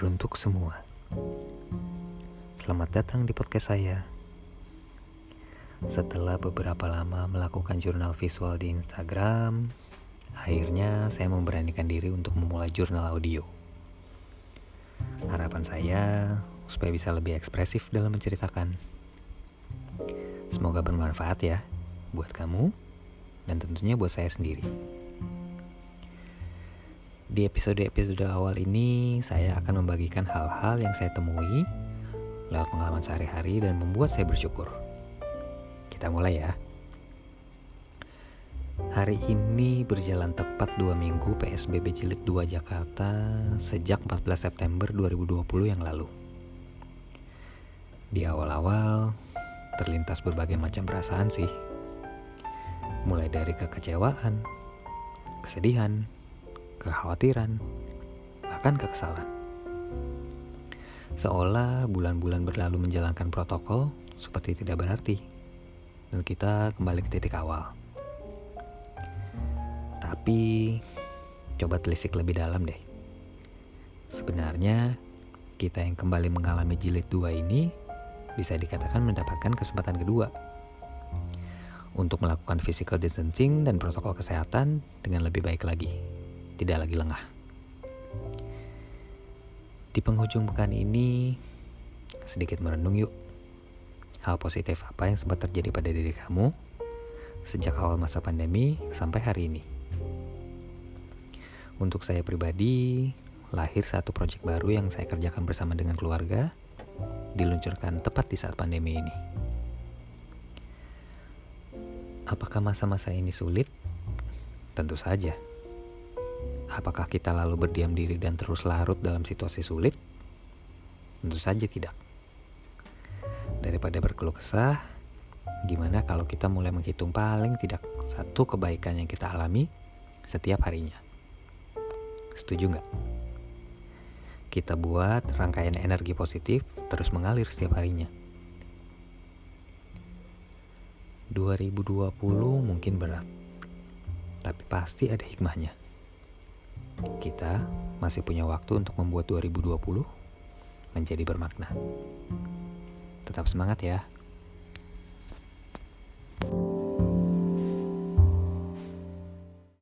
teruntuk semua. Selamat datang di podcast saya. Setelah beberapa lama melakukan jurnal visual di Instagram, akhirnya saya memberanikan diri untuk memulai jurnal audio. Harapan saya supaya bisa lebih ekspresif dalam menceritakan. Semoga bermanfaat ya buat kamu dan tentunya buat saya sendiri. Di episode-episode awal ini, saya akan membagikan hal-hal yang saya temui lewat pengalaman sehari-hari dan membuat saya bersyukur. Kita mulai ya. Hari ini berjalan tepat dua minggu PSBB Jilid 2 Jakarta sejak 14 September 2020 yang lalu. Di awal-awal, terlintas berbagai macam perasaan sih. Mulai dari kekecewaan, kesedihan, kekhawatiran, bahkan kekesalan. Seolah bulan-bulan berlalu menjalankan protokol seperti tidak berarti, dan kita kembali ke titik awal. Tapi, coba telisik lebih dalam deh. Sebenarnya, kita yang kembali mengalami jilid dua ini bisa dikatakan mendapatkan kesempatan kedua untuk melakukan physical distancing dan protokol kesehatan dengan lebih baik lagi tidak lagi lengah. Di penghujung pekan ini, sedikit merenung yuk. Hal positif apa yang sempat terjadi pada diri kamu sejak awal masa pandemi sampai hari ini. Untuk saya pribadi, lahir satu proyek baru yang saya kerjakan bersama dengan keluarga, diluncurkan tepat di saat pandemi ini. Apakah masa-masa ini sulit? Tentu saja. Apakah kita lalu berdiam diri dan terus larut dalam situasi sulit? Tentu saja tidak. Daripada berkeluh kesah, gimana kalau kita mulai menghitung paling tidak satu kebaikan yang kita alami setiap harinya? Setuju nggak? Kita buat rangkaian energi positif terus mengalir setiap harinya. 2020 mungkin berat, tapi pasti ada hikmahnya kita masih punya waktu untuk membuat 2020 menjadi bermakna. Tetap semangat ya.